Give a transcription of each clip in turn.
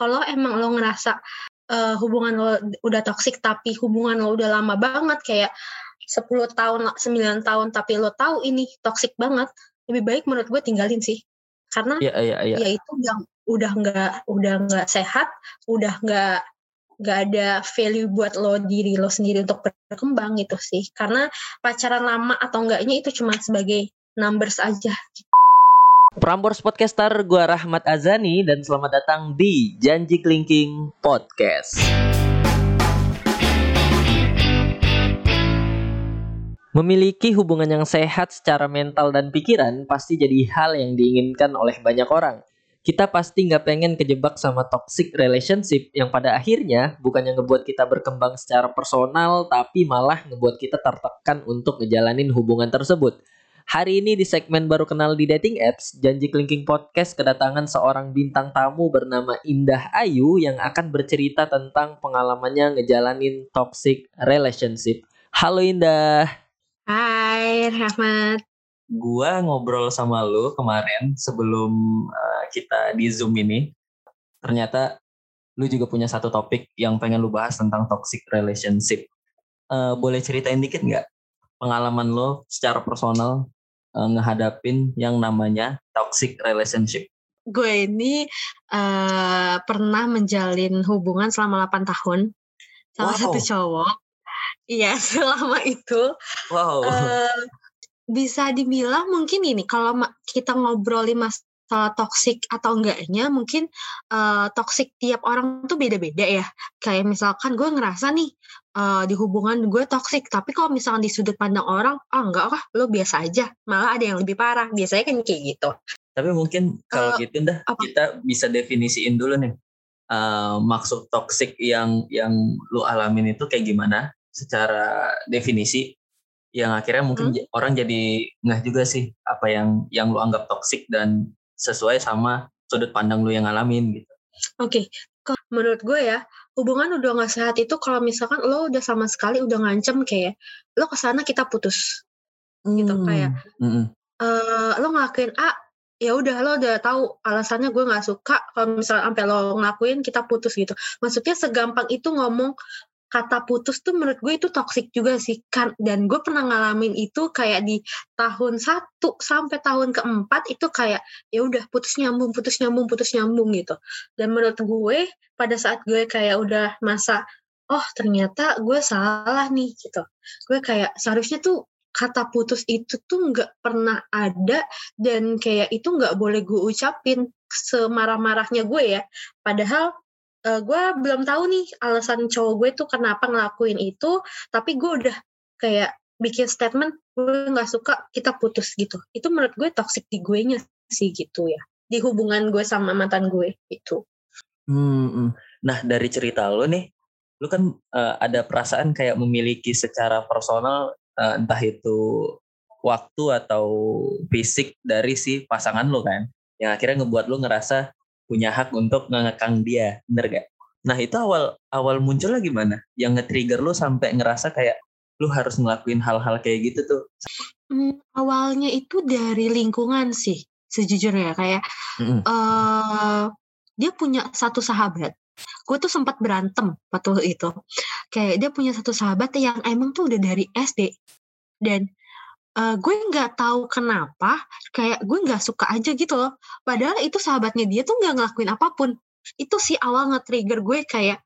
kalau emang lo ngerasa uh, hubungan lo udah toksik tapi hubungan lo udah lama banget kayak 10 tahun 9 tahun tapi lo tahu ini toksik banget lebih baik menurut gue tinggalin sih. Karena yeah, yeah, yeah. ya itu yang udah nggak udah nggak sehat udah nggak nggak ada value buat lo diri lo sendiri untuk berkembang gitu sih. Karena pacaran lama atau enggaknya itu cuma sebagai numbers aja Prambors Podcaster, gue Rahmat Azani dan selamat datang di Janji Kelingking Podcast. Memiliki hubungan yang sehat secara mental dan pikiran pasti jadi hal yang diinginkan oleh banyak orang. Kita pasti nggak pengen kejebak sama toxic relationship yang pada akhirnya bukan yang ngebuat kita berkembang secara personal, tapi malah ngebuat kita tertekan untuk ngejalanin hubungan tersebut. Hari ini di segmen baru kenal di dating apps, Janji Kelingking Podcast kedatangan seorang bintang tamu bernama Indah Ayu yang akan bercerita tentang pengalamannya ngejalanin toxic relationship. Halo Indah. Hai Rahmat. Gua ngobrol sama lu kemarin sebelum uh, kita di Zoom ini. Ternyata lu juga punya satu topik yang pengen lu bahas tentang toxic relationship. Uh, boleh ceritain dikit nggak pengalaman lo secara personal uh, ngehadapin yang namanya toxic relationship? Gue ini uh, pernah menjalin hubungan selama 8 tahun sama wow. satu cowok. Iya, selama itu. Wow. Uh, bisa dibilang mungkin ini kalau kita ngobrolin mas masalah toksik atau enggaknya mungkin uh, toksik tiap orang tuh beda-beda ya. Kayak misalkan gue ngerasa nih uh, di hubungan gue toksik, tapi kalau misalkan di sudut pandang orang, ah oh, enggak lah, lo biasa aja. Malah ada yang lebih parah. Biasanya kan kayak gitu. Tapi mungkin kalau uh, gitu dah apa? kita bisa definisiin dulu nih. Uh, maksud toksik yang yang lu alamin itu kayak gimana secara definisi yang akhirnya mungkin hmm? orang jadi nggak juga sih apa yang yang lu anggap toksik dan sesuai sama sudut pandang lu yang ngalamin gitu. Oke, okay. menurut gue ya hubungan udah gak sehat itu kalau misalkan lo udah sama sekali udah ngancem kayak lo ke sana kita putus hmm. gitu kayak hmm. uh, lo ngelakuin A ya udah lo udah tahu alasannya gue nggak suka kalau misalnya sampai lo ngelakuin kita putus gitu maksudnya segampang itu ngomong kata putus tuh menurut gue itu toxic juga sih. Kan dan gue pernah ngalamin itu kayak di tahun satu sampai tahun keempat itu kayak ya udah putus nyambung putus nyambung putus nyambung gitu. Dan menurut gue pada saat gue kayak udah masa oh ternyata gue salah nih gitu. Gue kayak seharusnya tuh kata putus itu tuh nggak pernah ada dan kayak itu nggak boleh gue ucapin semarah-marahnya gue ya. Padahal uh, gue belum tahu nih alasan cowok gue tuh kenapa ngelakuin itu tapi gue udah kayak bikin statement gue nggak suka kita putus gitu itu menurut gue toxic di gue nya sih gitu ya di hubungan gue sama mantan gue itu hmm. nah dari cerita lo nih lo kan uh, ada perasaan kayak memiliki secara personal uh, entah itu waktu atau fisik dari si pasangan lo kan yang akhirnya ngebuat lo ngerasa punya hak untuk ngekang dia bener gak nah itu awal awal munculnya gimana? Yang nge-trigger lu sampai ngerasa kayak lu harus ngelakuin hal-hal kayak gitu tuh. Hmm, awalnya itu dari lingkungan sih sejujurnya. Kayak mm -hmm. uh, dia punya satu sahabat. Gue tuh sempat berantem waktu itu. Kayak dia punya satu sahabat yang emang tuh udah dari SD dan uh, gue nggak tahu kenapa kayak gue nggak suka aja gitu loh. Padahal itu sahabatnya dia tuh nggak ngelakuin apa pun. Itu sih awal nge-trigger gue kayak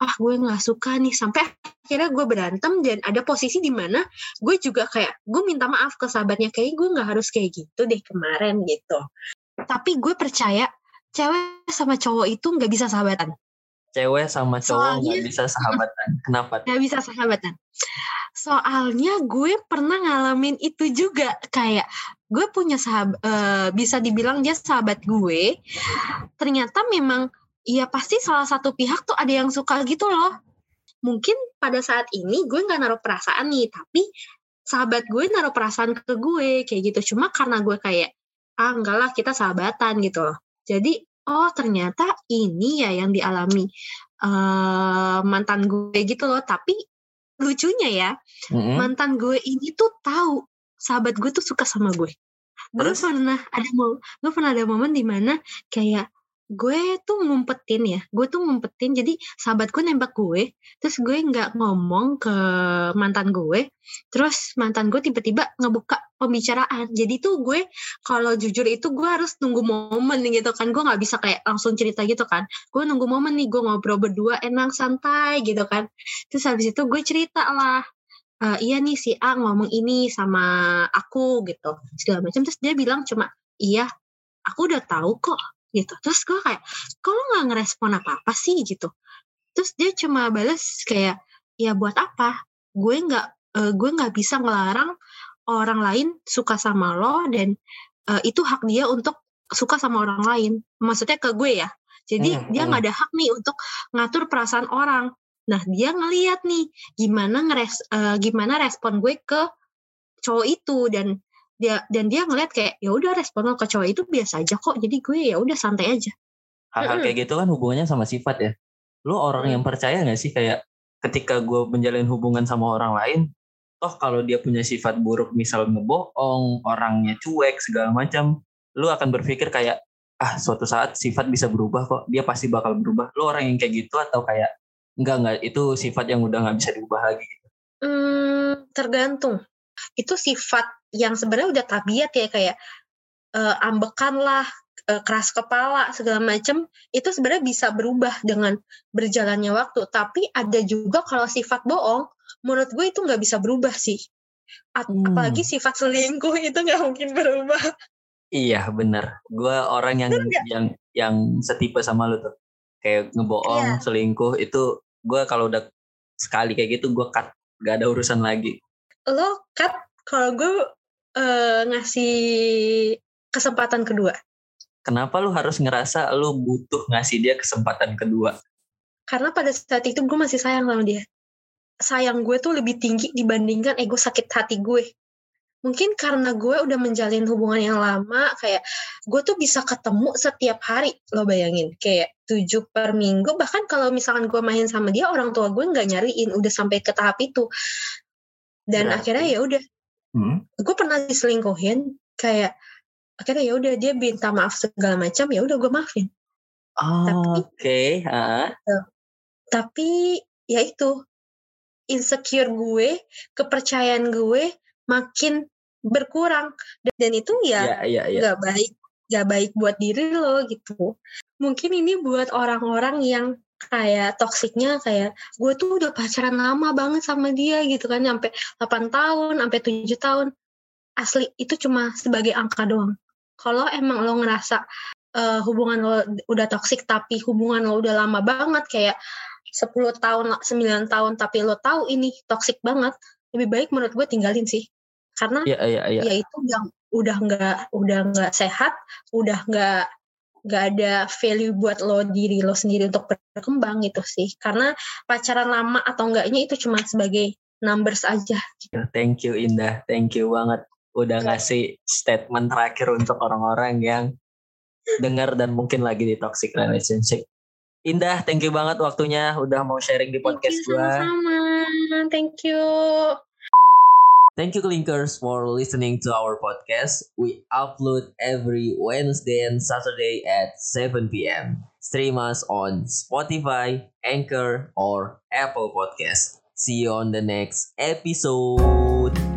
ah gue nggak suka nih. Sampai akhirnya gue berantem dan ada posisi di mana gue juga kayak gue minta maaf ke sahabatnya kayak gue nggak harus kayak gitu deh kemarin gitu. Tapi gue percaya cewek sama cowok itu nggak bisa sahabatan cewek sama cowok nggak bisa sahabatan. Kenapa? Nggak bisa sahabatan. Soalnya gue pernah ngalamin itu juga. Kayak gue punya sahabat uh, bisa dibilang dia sahabat gue. Ternyata memang ya pasti salah satu pihak tuh ada yang suka gitu loh. Mungkin pada saat ini gue nggak naruh perasaan nih tapi sahabat gue naruh perasaan ke gue kayak gitu. Cuma karena gue kayak ah enggak lah kita sahabatan gitu loh. Jadi oh ternyata ini ya yang dialami uh, mantan gue gitu loh. Tapi lucunya ya mm-hmm. mantan gue ini tuh tahu sahabat gue tuh suka sama gue. Gue pernah ada mau gue pernah ada momen di mana kayak gue tuh ngumpetin ya gue tuh ngumpetin jadi sahabat gue nembak gue terus gue nggak ngomong ke mantan gue terus mantan gue tiba-tiba ngebuka pembicaraan. Jadi tuh gue kalau jujur itu gue harus nunggu momen gitu kan gue nggak bisa kayak langsung cerita gitu kan. Gue nunggu momen nih gue ngobrol berdua enak santai gitu kan. Terus habis itu gue cerita lah uh, iya nih si A ngomong ini sama aku gitu segala macam. Terus dia bilang cuma iya aku udah tahu kok gitu. Terus gue kayak kalau nggak ngerespon apa apa sih? Gitu. Terus dia cuma balas kayak ya buat apa? Gue nggak uh, gue nggak bisa ngelarang orang lain suka sama lo dan uh, itu hak dia untuk suka sama orang lain. Maksudnya ke gue ya. Jadi hmm, dia nggak hmm. ada hak nih untuk ngatur perasaan orang. Nah dia ngeliat nih gimana ngeres uh, gimana respon gue ke cowok itu dan dia dan dia ngeliat kayak ya udah respon lo ke cowok itu biasa aja kok jadi gue ya udah santai aja. Hal-hal kayak gitu kan hubungannya sama sifat ya. Lu orang yang percaya nggak sih kayak ketika gue menjalin hubungan sama orang lain toh kalau dia punya sifat buruk misal ngebohong orangnya cuek segala macam lu akan berpikir kayak ah suatu saat sifat bisa berubah kok dia pasti bakal berubah. Lu orang yang kayak gitu atau kayak enggak enggak itu sifat yang udah nggak bisa diubah lagi? Gitu hmm, tergantung. Itu sifat yang sebenarnya udah tabiat ya kayak uh, ambekan lah uh, keras kepala segala macam itu sebenarnya bisa berubah dengan berjalannya waktu. Tapi ada juga kalau sifat bohong menurut gue itu nggak bisa berubah sih. A hmm. apalagi sifat selingkuh itu nggak mungkin berubah. Iya bener. Gue orang yang yang yang setipe sama lu tuh. Kayak ngebohong yeah. selingkuh itu gue kalau udah sekali kayak gitu gue cut. Gak ada urusan lagi. Lo cut? Kalau gue uh, ngasih kesempatan kedua. Kenapa lu harus ngerasa lu butuh ngasih dia kesempatan kedua? Karena pada saat itu gue masih sayang sama dia. Sayang gue tuh lebih tinggi dibandingkan ego sakit hati gue. Mungkin karena gue udah menjalin hubungan yang lama, kayak gue tuh bisa ketemu setiap hari, lo bayangin. Kayak tujuh per minggu, bahkan kalau misalkan gue main sama dia, orang tua gue nggak nyariin, udah sampai ke tahap itu. Dan Berarti. akhirnya ya udah, hmm. gue pernah diselingkuhin kayak akhirnya ya udah dia minta maaf segala macam ya udah gue maafin oh, oke okay. uh. tapi ya itu insecure gue kepercayaan gue makin berkurang dan itu ya yeah, yeah, yeah. gak baik gak baik buat diri lo gitu mungkin ini buat orang-orang yang kayak toksiknya kayak gue tuh udah pacaran lama banget sama dia gitu kan sampai 8 tahun sampai 7 tahun. Asli itu cuma sebagai angka doang. Kalau emang lo ngerasa uh, hubungan lo udah toksik tapi hubungan lo udah lama banget kayak 10 tahun 9 tahun tapi lo tahu ini toksik banget lebih baik menurut gue tinggalin sih. Karena yeah, yeah, yeah. ya itu yang udah nggak udah nggak sehat udah nggak nggak ada value buat lo diri lo sendiri untuk berkembang gitu sih. Karena pacaran lama atau enggaknya itu cuma sebagai numbers aja. Thank you Indah. Thank you banget udah ngasih statement terakhir untuk orang-orang yang dengar dan mungkin lagi di toxic relationship. Indah thank you banget waktunya udah mau sharing di podcast gue sama-sama. Thank you Thank you, Clinkers, for listening to our podcast. We upload every Wednesday and Saturday at 7 p.m. Stream us on Spotify, Anchor, or Apple Podcast. See you on the next episode.